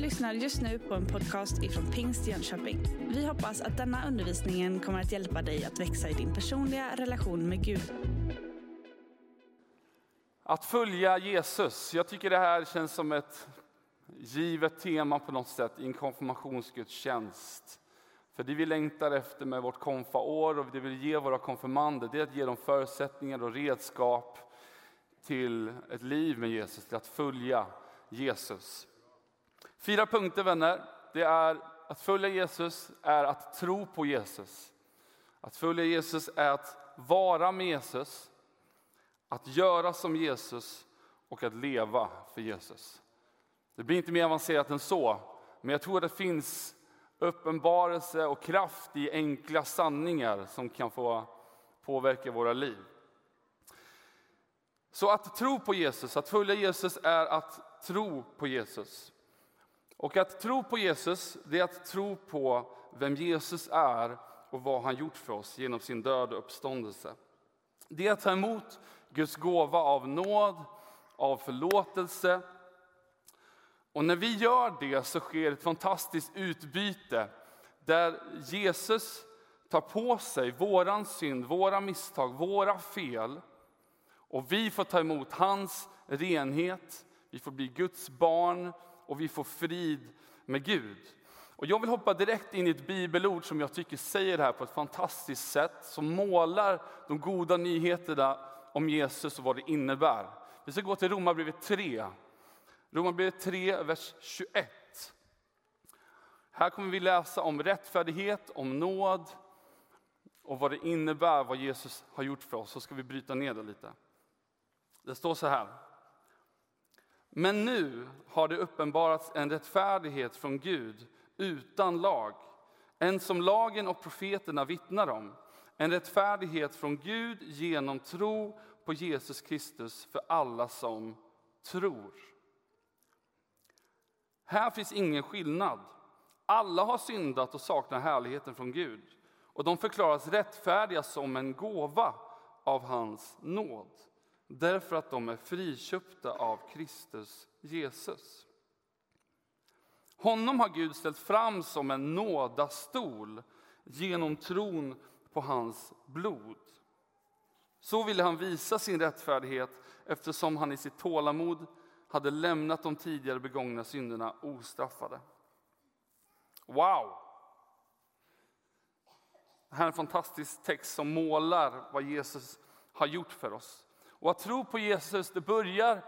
lyssnar just nu på en podcast ifrån Pingst Jönköping. Vi hoppas att denna undervisning kommer att hjälpa dig att växa i din personliga relation med Gud. Att följa Jesus. Jag tycker det här känns som ett givet tema på något sätt i en konfirmationsgudstjänst. För det vi längtar efter med vårt konfaår och det vi vill ge våra konfirmander, det är att ge dem förutsättningar och redskap till ett liv med Jesus, till att följa Jesus. Fyra punkter vänner. Det är att följa Jesus är att tro på Jesus. Att följa Jesus är att vara med Jesus, att göra som Jesus och att leva för Jesus. Det blir inte mer avancerat än så, men jag tror att det finns uppenbarelse och kraft i enkla sanningar som kan få påverka våra liv. Så att tro på Jesus, att följa Jesus är att tro på Jesus. Och att tro på Jesus, det är att tro på vem Jesus är och vad han gjort för oss genom sin död och uppståndelse. Det är att ta emot Guds gåva av nåd, av förlåtelse. Och när vi gör det så sker ett fantastiskt utbyte där Jesus tar på sig våran synd, våra misstag, våra fel och vi får ta emot hans renhet, vi får bli Guds barn och vi får frid med Gud. Och jag vill hoppa direkt in i ett bibelord som jag tycker säger det här på ett fantastiskt sätt, som målar de goda nyheterna om Jesus och vad det innebär. Vi ska gå till Romarbrevet 3. Romarbrevet 3, vers 21. Här kommer vi läsa om rättfärdighet, om nåd och vad det innebär, vad Jesus har gjort för oss. Så ska vi bryta ner det lite. Det står så här. Men nu har det uppenbarats en rättfärdighet från Gud utan lag, en som lagen och profeterna vittnar om. En rättfärdighet från Gud genom tro på Jesus Kristus för alla som tror. Här finns ingen skillnad. Alla har syndat och saknar härligheten från Gud och de förklaras rättfärdiga som en gåva av hans nåd därför att de är friköpta av Kristus Jesus. Honom har Gud ställt fram som en nådastol genom tron på hans blod. Så ville han visa sin rättfärdighet eftersom han i sitt tålamod hade lämnat de tidigare begångna synderna ostraffade. Wow! Det här är en fantastisk text som målar vad Jesus har gjort för oss. Och att tro på Jesus, det börjar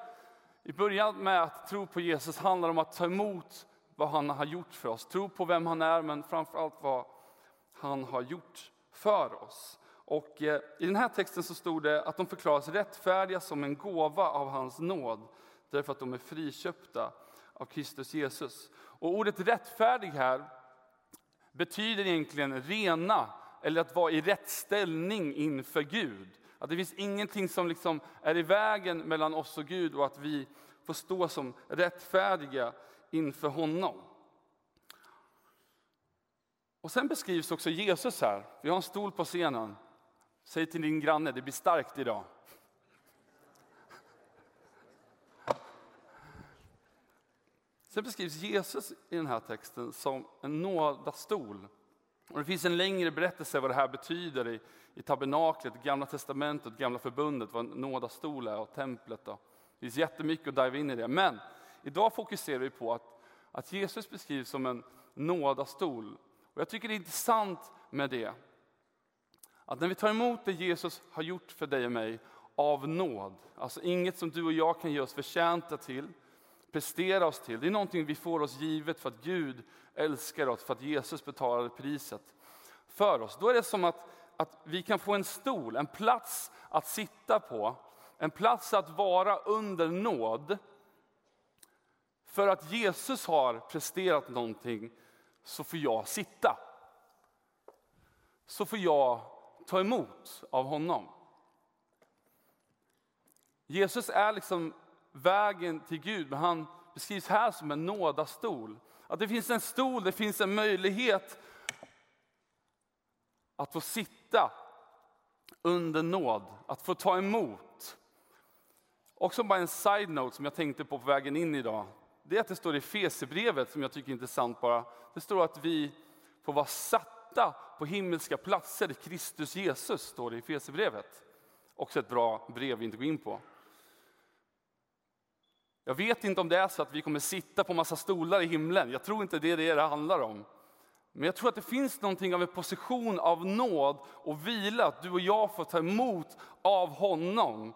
i början med att tro på Jesus handlar om att ta emot vad han har gjort för oss. Tro på vem han är, men framför allt vad han har gjort för oss. Och eh, I den här texten så stod det att de förklaras rättfärdiga som en gåva av hans nåd, därför att de är friköpta av Kristus Jesus. Och ordet rättfärdig här betyder egentligen rena, eller att vara i rätt ställning inför Gud. Att det finns ingenting som liksom är i vägen mellan oss och Gud och att vi får stå som rättfärdiga inför honom. Och Sen beskrivs också Jesus här. Vi har en stol på scenen. Säg till din granne, det blir starkt idag. Sen beskrivs Jesus i den här texten som en nådastol. Och det finns en längre berättelse vad det här betyder i, i tabernaklet, Gamla testamentet, Gamla förbundet, vad en nådastol är och templet. Då. Det finns jättemycket att dive in i det. Men idag fokuserar vi på att, att Jesus beskrivs som en nådastol. Och jag tycker det är intressant med det. Att när vi tar emot det Jesus har gjort för dig och mig av nåd, alltså inget som du och jag kan ge oss förtjänta till, prestera oss till. Det är någonting vi får oss givet för att Gud älskar oss, för att Jesus betalade priset för oss. Då är det som att, att vi kan få en stol, en plats att sitta på, en plats att vara under nåd. För att Jesus har presterat någonting så får jag sitta. Så får jag ta emot av honom. Jesus är liksom vägen till Gud, men han beskrivs här som en nådastol. Att det finns en stol, det finns en möjlighet att få sitta under nåd, att få ta emot. Också bara en side-note som jag tänkte på på vägen in idag. det är att det står i Fesebrevet som jag tycker är intressant bara. Det står att vi får vara satta på himmelska platser Kristus Jesus, står det i Fesebrevet. Också ett bra brev vi inte går in på. Jag vet inte om det är så att vi kommer sitta på massa stolar i himlen. Jag tror inte det är det det handlar om. Men jag tror att det finns någonting av en position av nåd och vila, att du och jag får ta emot av honom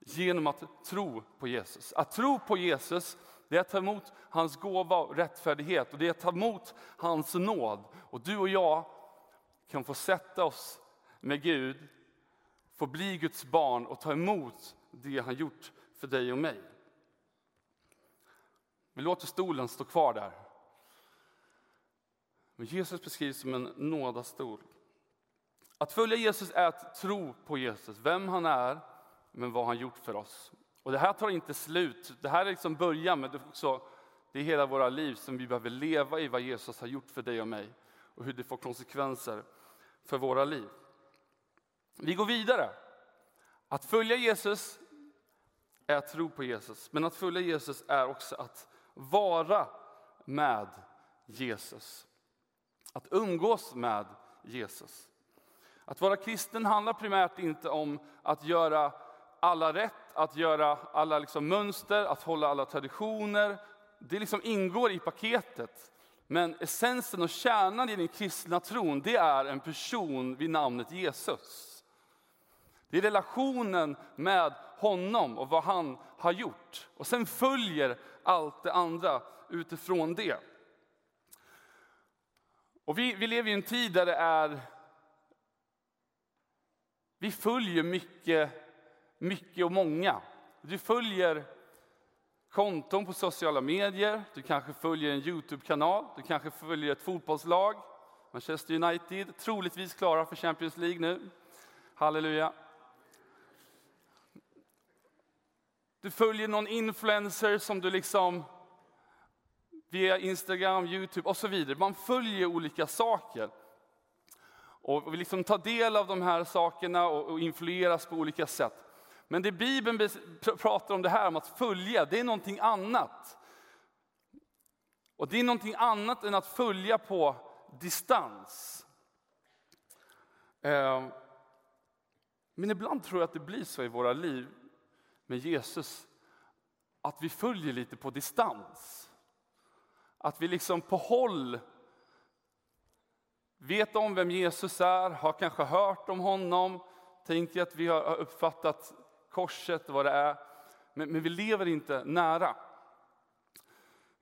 genom att tro på Jesus. Att tro på Jesus, det är att ta emot hans gåva och rättfärdighet och det är att ta emot hans nåd. Och du och jag kan få sätta oss med Gud, få bli Guds barn och ta emot det han gjort för dig och mig. Vi låter stolen stå kvar där. Men Jesus beskrivs som en nådastol. Att följa Jesus är att tro på Jesus, vem han är, men vad han gjort för oss. Och det här tar inte slut. Det här är liksom början, men det är, också, det är hela våra liv som vi behöver leva i vad Jesus har gjort för dig och mig och hur det får konsekvenser för våra liv. Vi går vidare. Att följa Jesus är att tro på Jesus, men att följa Jesus är också att vara med Jesus. Att umgås med Jesus. Att vara kristen handlar primärt inte om att göra alla rätt, att göra alla liksom mönster, att hålla alla traditioner. Det liksom ingår i paketet. Men essensen och kärnan i den kristna tron, det är en person vid namnet Jesus. Det är relationen med honom och vad han har gjort. Och sen följer allt det andra utifrån det. Och vi, vi lever i en tid där det är... Vi följer mycket, mycket och många. Du följer konton på sociala medier, du kanske följer en Youtube-kanal, du kanske följer ett fotbollslag. Manchester United, troligtvis klara för Champions League nu. Halleluja. Du följer någon influencer som du liksom via Instagram, Youtube och så vidare. Man följer olika saker. Och vi liksom tar del av de här sakerna och, influeras på olika sätt. Men det Bibeln pratar om det här om att följa, det är någonting annat. Och det är någonting annat än att följa på distans. Ehm, men ibland tror jag att det blir så i våra liv med Jesus, att vi följer lite på distans. Att vi liksom på håll vet om vem Jesus är, har kanske hört om honom, tänker att vi har uppfattat korset, vad det är, men, men vi lever inte nära.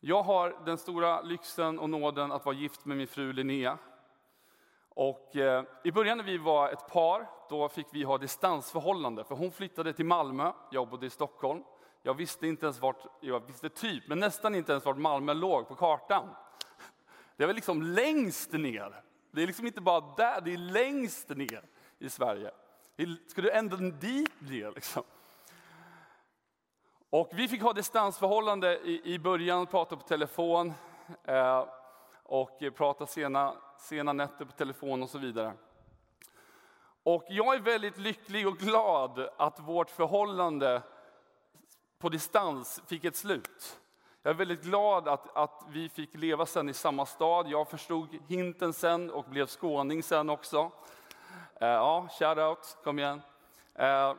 Jag har den stora lyxen och nåden att vara gift med min fru Linnea. Och eh, I början när vi var ett par, då fick vi ha distansförhållande. För hon flyttade till Malmö, jag bodde i Stockholm. Jag visste inte ens vart, jag visste typ, men nästan inte ens vart Malmö låg på kartan. Det var liksom längst ner. Det är liksom inte bara där, det är längst ner i Sverige. Ska du ända dit ner liksom? Och vi fick ha distansförhållande i, i början, prata på telefon eh, och eh, prata sena sena nätter på telefon och så vidare. Och jag är väldigt lycklig och glad att vårt förhållande på distans fick ett slut. Jag är väldigt glad att, att vi fick leva sen i samma stad. Jag förstod hinten sen och blev skåning sen också. Eh, ja, shout out, kom igen. Eh,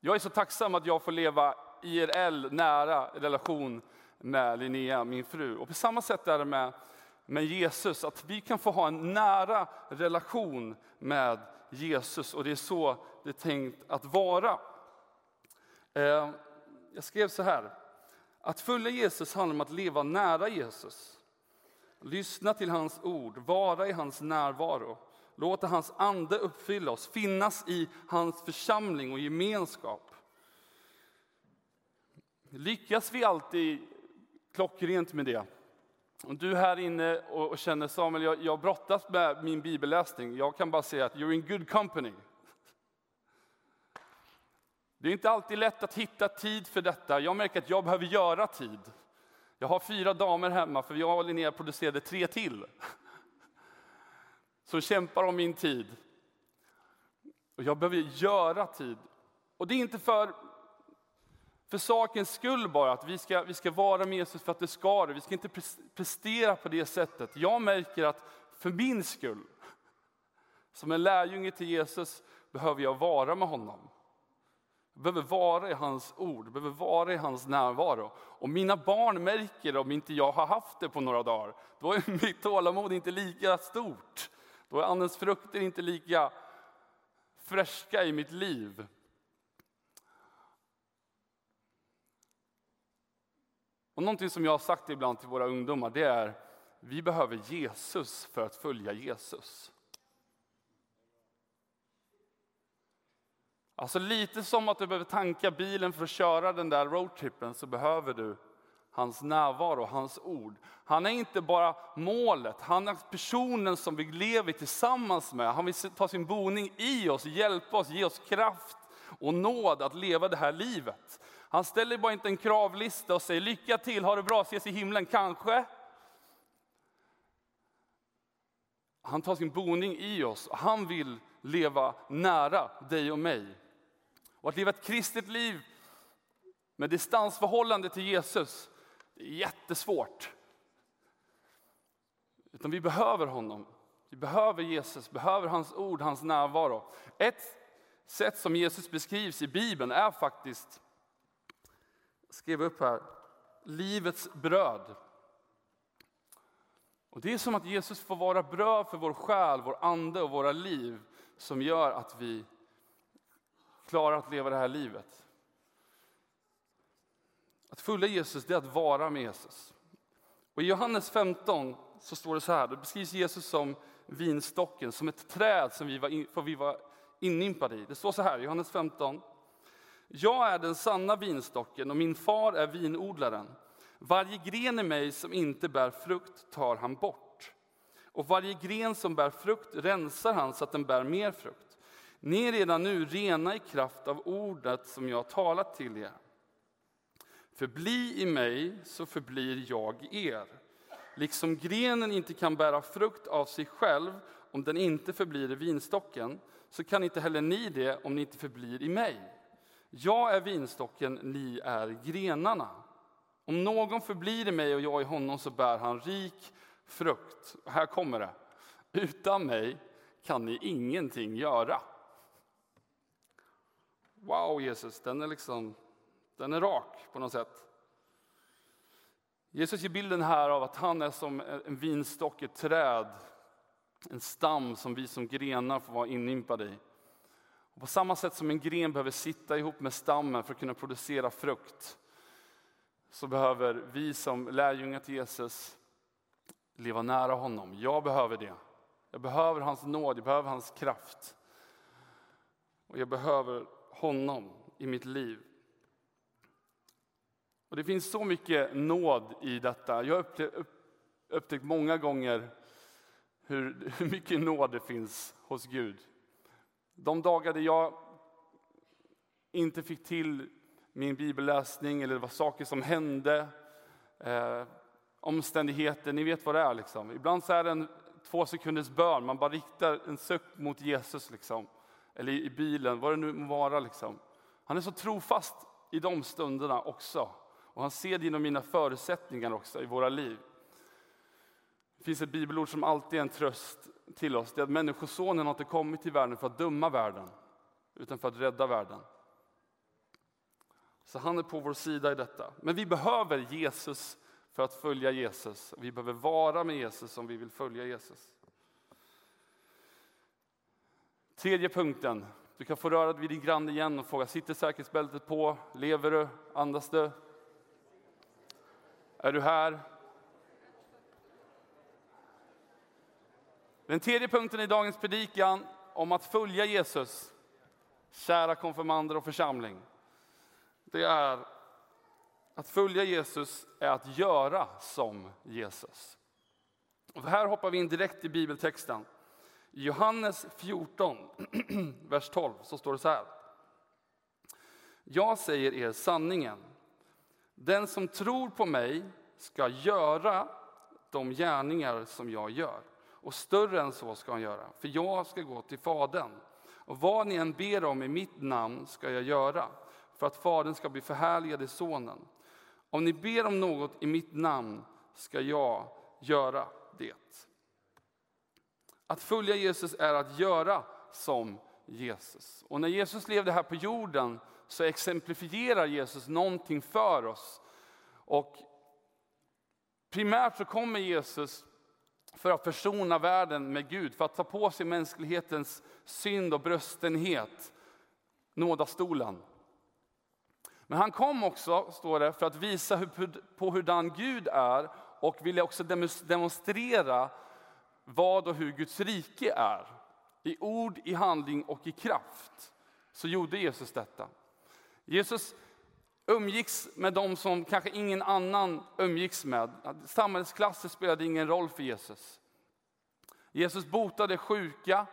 jag är så tacksam att jag får leva IRL, nära relation med Linnea, min fru. Och på samma sätt är det med, med Jesus, att vi kan få ha en nära relation med Jesus och det är så det är tänkt att vara. Eh, jag skrev så här, att följa Jesus handlar om att leva nära Jesus. Lyssna till hans ord, vara i hans närvaro. Låta hans ande uppfylla oss, finnas i hans församling och gemenskap. Lyckas vi alltid klockrent med det. Om du här inne och känner Samuel, jag, jag brottas med min bibelläsning. Jag kan bara säga att you're in good company. Det är inte alltid lätt att hitta tid för detta. Jag märker att jag behöver göra tid. Jag har fyra damer hemma, för jag och Linnea producerade tre till. Som kämpar om min tid. Och jag behöver göra tid. Och det är inte för för sakens skull bara, att vi ska, vi ska vara med Jesus för att det ska det. Vi ska inte prestera på det sättet. Jag märker att för min skull, som en lärjunge till Jesus, behöver jag vara med honom. Jag behöver vara i hans ord, jag behöver vara i hans närvaro. Och mina barn märker det om inte jag har haft det på några dagar. Då är mitt tålamod inte lika stort. Då är andens frukter inte lika färska i mitt liv. Och någonting som jag har sagt ibland till våra ungdomar det är vi behöver Jesus för att följa Jesus. Alltså lite som att du behöver tanka bilen för att köra den där roadtrippen så behöver du hans närvaro, hans ord. Han är inte bara målet, han är personen som vi lever tillsammans med. Han vill ta sin boning i oss, hjälpa oss, ge oss kraft och nåd att leva det här livet. Han ställer bara inte en kravlista och säger lycka till, ha det bra, ses i himlen, kanske. Han tar sin boning i oss och han vill leva nära dig och mig. Och att leva ett kristet liv med distansförhållande till Jesus, det är jättesvårt. Utan vi behöver honom. Vi behöver Jesus, behöver hans ord, hans närvaro. Ett sätt som Jesus beskrivs i Bibeln är faktiskt, skrev upp här, livets bröd. Och Det är som att Jesus får vara bröd för vår själ, vår ande och våra liv som gör att vi klarar att leva det här livet. Att följa Jesus det är att vara med Jesus. Och I Johannes 15 så står det så här, det beskrivs Jesus som vinstocken, som ett träd som vi var, in, vi var inimpade i. Det står så här, Johannes 15. Jag är den sanna vinstocken och min far är vinodlaren. Varje gren i mig som inte bär frukt tar han bort. Och varje gren som bär frukt rensar han så att den bär mer frukt. Ni är redan nu rena i kraft av ordet som jag har talat till er. Förbli i mig så förblir jag er. Liksom grenen inte kan bära frukt av sig själv om den inte förblir i vinstocken, så kan inte heller ni det om ni inte förblir i mig. Jag är vinstocken, ni är grenarna. Om någon förblir i mig och jag i honom så bär han rik frukt. här kommer det. Utan mig kan ni ingenting göra. Wow, Jesus, den är liksom den är rak på något sätt. Jesus ger bilden här av att han är som en vinstock, ett träd, en stam som vi som grenar får vara inimpade i. Och på samma sätt som en gren behöver sitta ihop med stammen för att kunna producera frukt, så behöver vi som lärjungar till Jesus leva nära honom. Jag behöver det. Jag behöver hans nåd, jag behöver hans kraft. Och jag behöver honom i mitt liv. Och Det finns så mycket nåd i detta. Jag har upptäckt många gånger hur, hur mycket nåd det finns hos Gud. De dagar där jag inte fick till min bibelläsning eller det var saker som hände, eh, omständigheter, ni vet vad det är. Liksom. Ibland så är det en två sekunders bön, man bara riktar en suck mot Jesus. Liksom. Eller i bilen, vad det nu må vara. Liksom. Han är så trofast i de stunderna också. Och han ser det genom mina förutsättningar också i våra liv. Det finns ett bibelord som alltid är en tröst till oss. Det är att Människosonen har inte kommit till världen för att döma världen, utan för att rädda världen. Så han är på vår sida i detta. Men vi behöver Jesus för att följa Jesus. Vi behöver vara med Jesus om vi vill följa Jesus. Tredje punkten. Du kan få röra dig vid din granne igen och fråga, sitter säkerhetsbältet på? Lever du? Andas du? Är du här? Den tredje punkten i dagens predikan om att följa Jesus, kära konfirmander och församling, det är att följa Jesus är att göra som Jesus. Och här hoppar vi in direkt i bibeltexten. I Johannes 14, vers 12, så står det så här. Jag säger er sanningen. Den som tror på mig ska göra de gärningar som jag gör. Och större än så ska han göra, för jag ska gå till Fadern. Och vad ni än ber om i mitt namn ska jag göra, för att Fadern ska bli förhärligad i Sonen. Om ni ber om något i mitt namn ska jag göra det. Att följa Jesus är att göra som Jesus. Och när Jesus levde här på jorden så exemplifierar Jesus någonting för oss. Och primärt så kommer Jesus för att försona världen med Gud, för att ta på sig mänsklighetens synd och bröstenhet, nådastolen. Men han kom också, står det, för att visa hur, på hurdan Gud är och ville också demonstrera vad och hur Guds rike är. I ord, i handling och i kraft så gjorde Jesus detta. Jesus umgicks med dem som kanske ingen annan umgicks med. Samhällsklasser spelade ingen roll för Jesus. Jesus botade sjuka.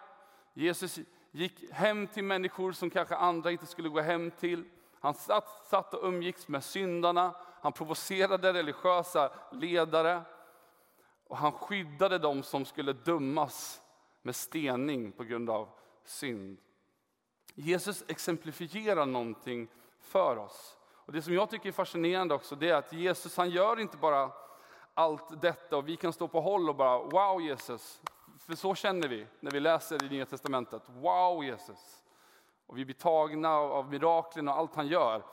Jesus gick hem till människor som kanske andra inte skulle gå hem till. Han satt, satt och umgicks med syndarna. Han provocerade religiösa ledare. Och han skyddade dem som skulle dömas med stening på grund av synd. Jesus exemplifierar någonting för oss. Och Det som jag tycker är fascinerande också det är att Jesus han gör inte bara allt detta och vi kan stå på håll och bara wow Jesus. För så känner vi när vi läser i Nya Testamentet. Wow Jesus. Och vi blir tagna av miraklen och allt han gör.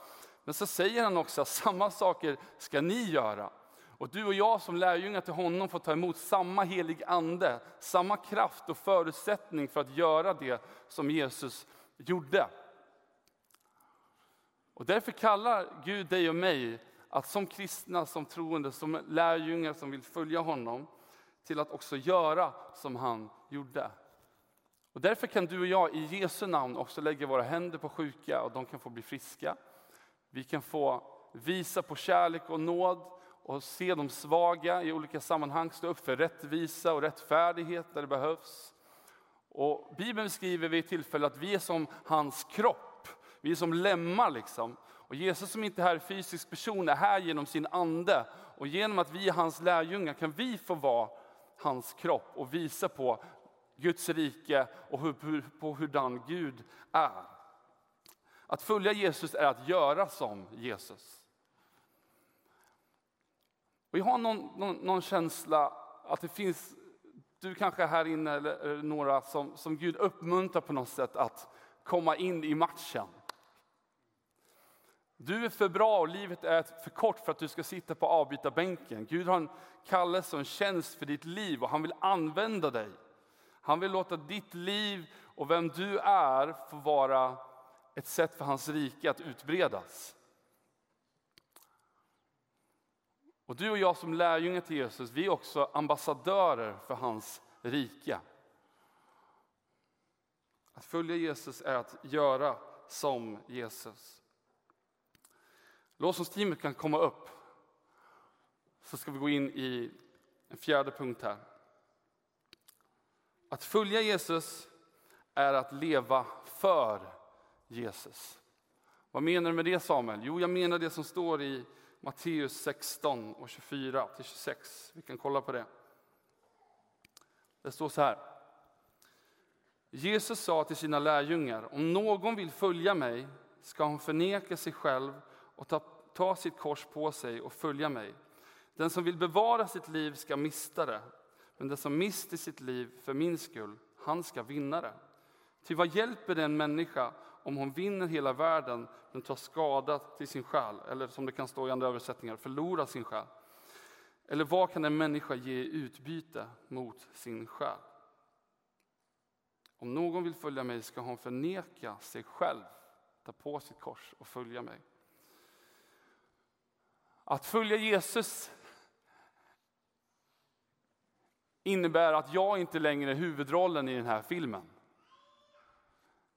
Men så säger han också att samma saker ska ni göra. Och du och jag som lärjungar till honom får ta emot samma helig ande, samma kraft och förutsättning för att göra det som Jesus gjorde. Och därför kallar Gud dig och mig att som kristna, som troende, som lärjungar som vill följa honom till att också göra som han gjorde. Och därför kan du och jag i Jesu namn också lägga våra händer på sjuka och de kan få bli friska. Vi kan få visa på kärlek och nåd och se de svaga i olika sammanhang, stå upp för rättvisa och rättfärdighet där det behövs. Och Bibeln skriver vid ett tillfälle att vi är som hans kropp, vi är som lemmar. Liksom. Och Jesus som inte är fysisk person är här genom sin ande. Och genom att vi är hans lärjungar kan vi få vara hans kropp och visa på Guds rike och hur, på hurdan Gud är. Att följa Jesus är att göra som Jesus. Och jag har någon, någon, någon känsla att det finns, du kanske här inne eller några som, som Gud uppmuntrar på något sätt att komma in i matchen. Du är för bra och livet är för kort för att du ska sitta på avbytarbänken. Gud har en kallelse och en tjänst för ditt liv och han vill använda dig. Han vill låta ditt liv och vem du är få vara ett sätt för hans rike att utbredas. Och du och jag som lärjungar till Jesus, vi är också ambassadörer för hans rike. Att följa Jesus är att göra som Jesus. Lovsångsteamet kan komma upp. Så ska vi gå in i en fjärde punkt här. Att följa Jesus är att leva för Jesus. Vad menar du med det Samuel? Jo, jag menar det som står i Matteus 16 och 24 till 26. Vi kan kolla på det. Det står så här. Jesus sa till sina lärjungar, om någon vill följa mig ska han förneka sig själv och ta, ta sitt kors på sig och följa mig. Den som vill bevara sitt liv ska mista det, men den som mister sitt liv för min skull, han ska vinna det. Till vad hjälper det en människa om hon vinner hela världen men tar skada till sin själ, eller som det kan stå i andra översättningar, förlorar sin själ? Eller vad kan en människa ge i utbyte mot sin själ? Om någon vill följa mig ska hon förneka sig själv, ta på sitt kors och följa mig. Att följa Jesus innebär att jag inte längre är huvudrollen i den här filmen.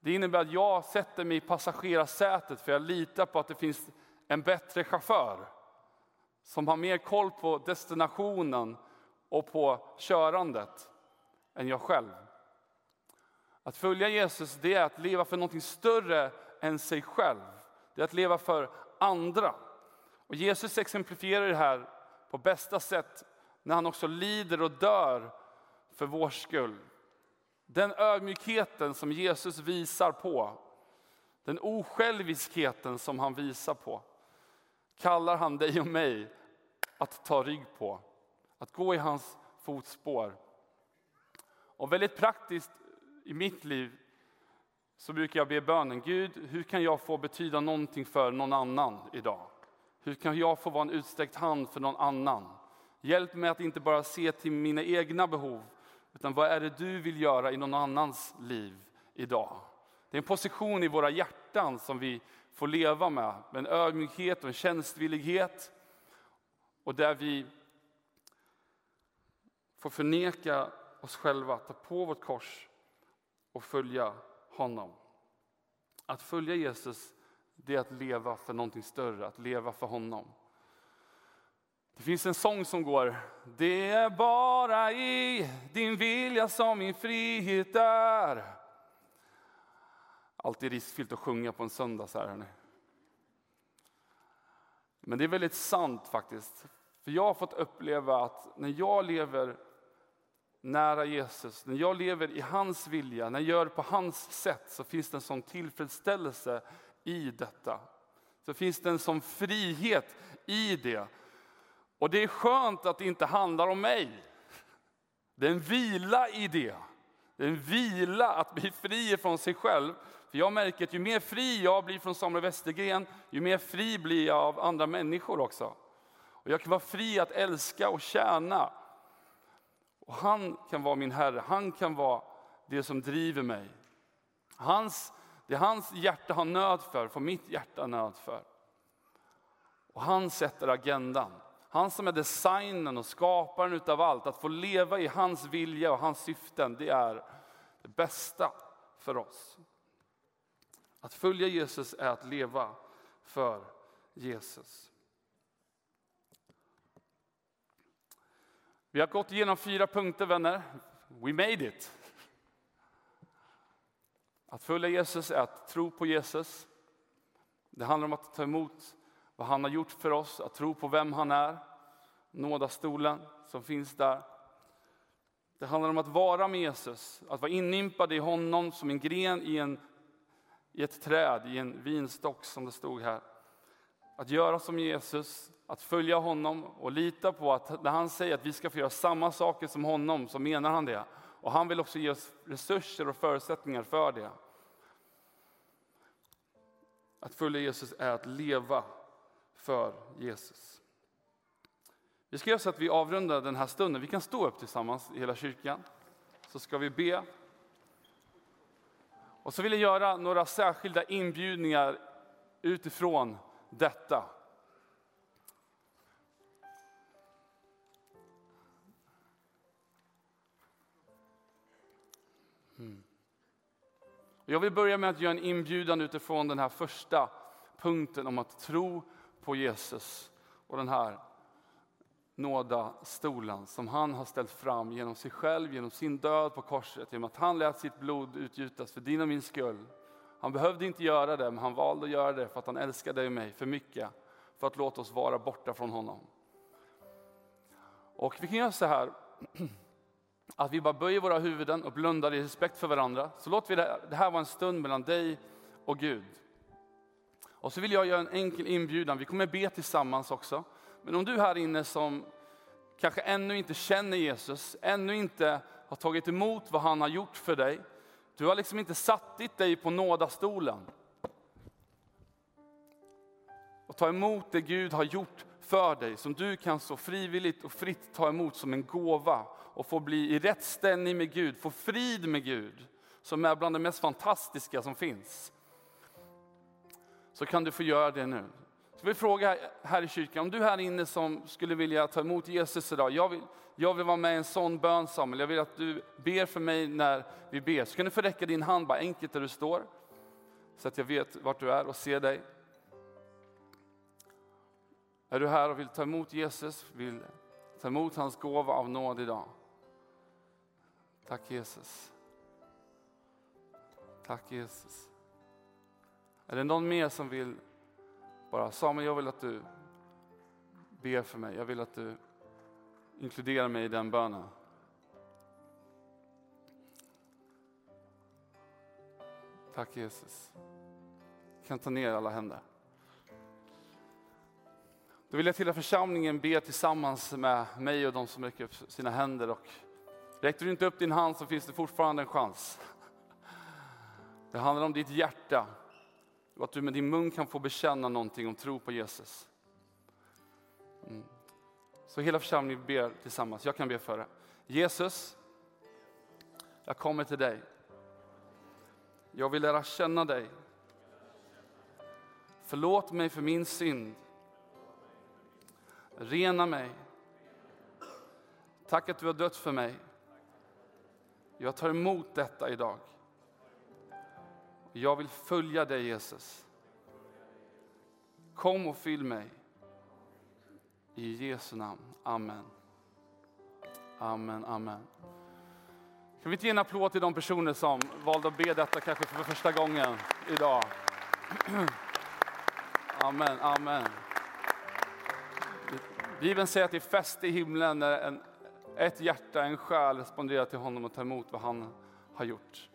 Det innebär att jag sätter mig i passagerarsätet för jag litar på att det finns en bättre chaufför som har mer koll på destinationen och på körandet än jag själv. Att följa Jesus det är att leva för något större än sig själv. Det är att leva för andra. Och Jesus exemplifierar det här på bästa sätt när han också lider och dör för vår skull. Den ödmjukheten som Jesus visar på, Den osjälviskheten som han visar på kallar han dig och mig att ta rygg på, att gå i hans fotspår. Och väldigt praktiskt i mitt liv så brukar jag be bönen, Gud, hur kan jag få betyda någonting för någon annan idag? Hur kan jag få vara en utsträckt hand för någon annan? Hjälp mig att inte bara se till mina egna behov, utan vad är det du vill göra i någon annans liv idag? Det är en position i våra hjärtan som vi får leva med, med en ödmjukhet och en tjänstvillighet. Och där vi får förneka oss själva, ta på vårt kors och följa honom. Att följa Jesus, det är att leva för någonting större, att leva för honom. Det finns en sång som går. Det är bara i din vilja som min frihet är. Alltid riskfyllt att sjunga på en söndag så här. Men det är väldigt sant faktiskt. För jag har fått uppleva att när jag lever nära Jesus, när jag lever i hans vilja, när jag gör på hans sätt så finns det en sån tillfredsställelse i detta. Så finns det en sån frihet i det. Och det är skönt att det inte handlar om mig. Det är en vila i det. Det är en vila att bli fri från sig själv. För jag märker att ju mer fri jag blir från Samuel Westergren, ju mer fri blir jag av andra människor också. Och jag kan vara fri att älska och tjäna. Och han kan vara min Herre, han kan vara det som driver mig. Hans, det hans hjärta har nöd för, får mitt hjärta nöd för. Och han sätter agendan. Han som är designen och skaparen utav allt, att få leva i hans vilja och hans syften, det är det bästa för oss. Att följa Jesus är att leva för Jesus. Vi har gått igenom fyra punkter vänner. We made it. Att följa Jesus är att tro på Jesus. Det handlar om att ta emot vad han har gjort för oss, att tro på vem han är. Nådastolen som finns där. Det handlar om att vara med Jesus, att vara inympad i honom som en gren i, en, i ett träd, i en vinstock som det stod här. Att göra som Jesus, att följa honom och lita på att när han säger att vi ska få göra samma saker som honom så menar han det. Och han vill också ge oss resurser och förutsättningar för det. Att följa Jesus är att leva för Jesus. Vi ska göra så att vi avrundar den här stunden. Vi kan stå upp tillsammans i hela kyrkan. Så ska vi be. Och så vill jag göra några särskilda inbjudningar utifrån detta. Jag vill börja med att göra en inbjudan utifrån den här första punkten om att tro på Jesus och den här nådastolen som han har ställt fram genom sig själv, genom sin död på korset, genom att han lät sitt blod utgjutas för din och min skull. Han behövde inte göra det, men han valde att göra det för att han älskade dig och mig för mycket, för att låta oss vara borta från honom. Och vi kan göra så här, att vi bara böjer våra huvuden och blundar i respekt för varandra. Så låt vi det här vara en stund mellan dig och Gud. Och så vill jag göra en enkel inbjudan, vi kommer be tillsammans också. Men om du här inne som kanske ännu inte känner Jesus, ännu inte har tagit emot vad han har gjort för dig. Du har liksom inte satt dig på nådastolen. Och ta emot det Gud har gjort för dig, som du kan så frivilligt och fritt ta emot som en gåva och få bli i rätt ställning med Gud, få frid med Gud, som är bland det mest fantastiska som finns. Så kan du få göra det nu. Så vi frågar här i kyrkan, om du här inne som skulle vilja ta emot Jesus idag, jag vill, jag vill vara med i en sån bön Samuel, jag vill att du ber för mig när vi ber. Så kan du få räcka din hand bara enkelt där du står, så att jag vet vart du är och ser dig. Är du här och vill ta emot Jesus, vill ta emot hans gåva av nåd idag? Tack Jesus. Tack Jesus. Är det någon mer som vill bara Samuel, jag vill att du ber för mig. Jag vill att du inkluderar mig i den bönen. Tack Jesus. kan ta ner alla händer. Då vill jag till församlingen be tillsammans med mig och de som räcker upp sina händer. Och räcker du inte upp din hand så finns det fortfarande en chans. Det handlar om ditt hjärta och att du med din mun kan få bekänna någonting om tro på Jesus. Mm. Så hela församlingen ber tillsammans. Jag kan be för det. Jesus, jag kommer till dig. Jag vill lära känna dig. Förlåt mig för min synd. Rena mig. Tack att du har dött för mig. Jag tar emot detta idag. Jag vill följa dig Jesus. Kom och fyll mig. I Jesu namn. Amen. Amen, amen. Kan vi inte ge en applåd till de personer som valde att be detta kanske för första gången idag? Amen, amen. Bibeln säger att det är fest i himlen när en, ett hjärta, en själ responderar till honom och tar emot vad han har gjort.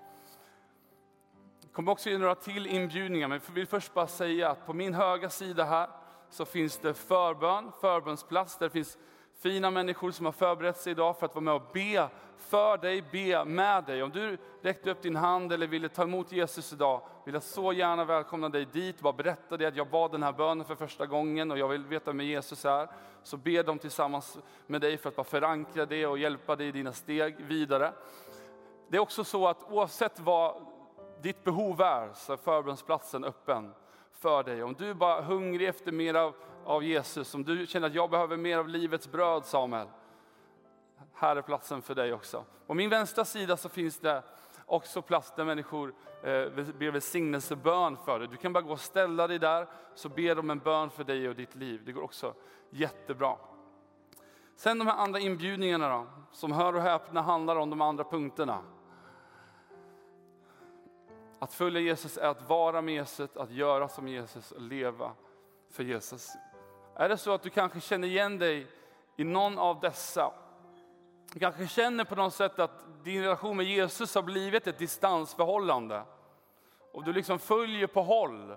Jag kommer också ge några till inbjudningar, men jag vill först bara säga att på min höga sida här så finns det förbön, förbönsplats, där det finns fina människor som har förberett sig idag för att vara med och be för dig, be med dig. Om du räckte upp din hand eller ville ta emot Jesus idag, vill jag så gärna välkomna dig dit. Bara berätta det att jag bad den här bönen för första gången och jag vill veta vem Jesus är. Så be dem tillsammans med dig för att bara förankra det och hjälpa dig i dina steg vidare. Det är också så att oavsett vad ditt behov är så är förbönsplatsen öppen för dig. Om du bara är hungrig efter mer av, av Jesus, om du känner att jag behöver mer av livets bröd Samuel, här är platsen för dig också. På min vänstra sida så finns det också plats där människor eh, ber välsignelsebön för dig. Du kan bara gå och ställa dig där, så ber de en bön för dig och ditt liv. Det går också jättebra. Sen de här andra inbjudningarna då, som hör och häpna handlar om de andra punkterna. Att följa Jesus är att vara med Jesus, att göra som Jesus och leva för Jesus. Är det så att du kanske känner igen dig i någon av dessa? Du kanske känner på något sätt att din relation med Jesus har blivit ett distansförhållande. Och du liksom följer på håll.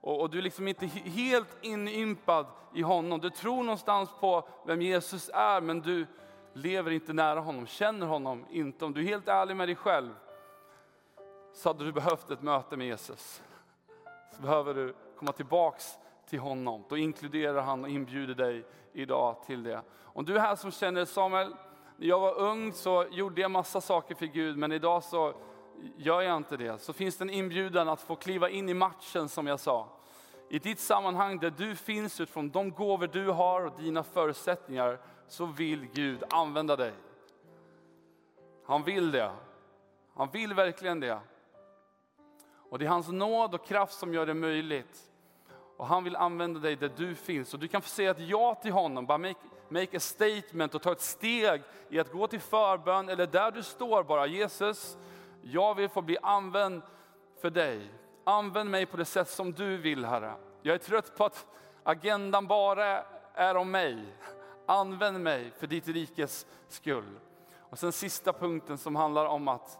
Och, och du är liksom inte helt inympad i honom. Du tror någonstans på vem Jesus är, men du lever inte nära honom, känner honom inte. Om du är helt ärlig med dig själv så hade du behövt ett möte med Jesus. Så behöver du komma tillbaks till honom. Då inkluderar han och inbjuder dig idag till det. Om du är här som känner Samuel, när jag var ung så gjorde jag massa saker för Gud, men idag så gör jag inte det. Så finns det en inbjudan att få kliva in i matchen som jag sa. I ditt sammanhang där du finns utifrån de gåvor du har och dina förutsättningar så vill Gud använda dig. Han vill det. Han vill verkligen det. Och det är hans nåd och kraft som gör det möjligt. Och han vill använda dig där du finns. Och du kan få säga ett ja till honom, bara make, make a statement och ta ett steg i att gå till förbön eller där du står bara. Jesus, jag vill få bli använd för dig. Använd mig på det sätt som du vill Herre. Jag är trött på att agendan bara är om mig. Använd mig för ditt rikes skull. Och sen sista punkten som handlar om att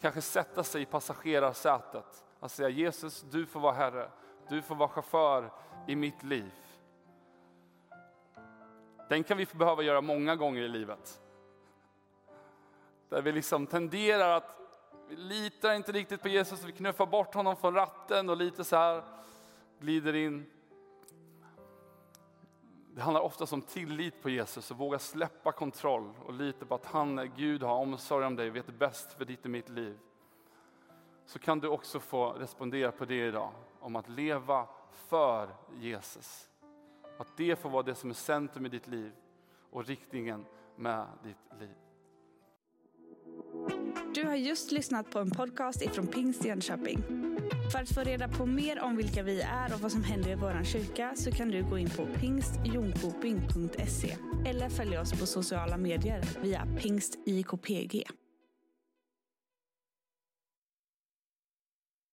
kanske sätta sig i passagerarsätet. Att säga Jesus, du får vara Herre. Du får vara chaufför i mitt liv. Den kan vi behöva göra många gånger i livet. Där vi liksom tenderar att vi litar inte riktigt på Jesus, vi knuffar bort honom från ratten och lite så här glider in. Det handlar ofta om tillit på Jesus och våga släppa kontroll och lita på att han, Gud, har omsorg om dig och vet bäst för ditt och mitt liv. Så kan du också få respondera på det idag, om att leva för Jesus. Att det får vara det som är centrum i ditt liv och riktningen med ditt liv. Du har just lyssnat på en podcast ifrån Pingst Jönköping. För att få reda på mer om vilka vi är och vad som händer i vår kyrka så kan du gå in på pingstjonkoping.se eller följa oss på sociala medier via pingstjkpg.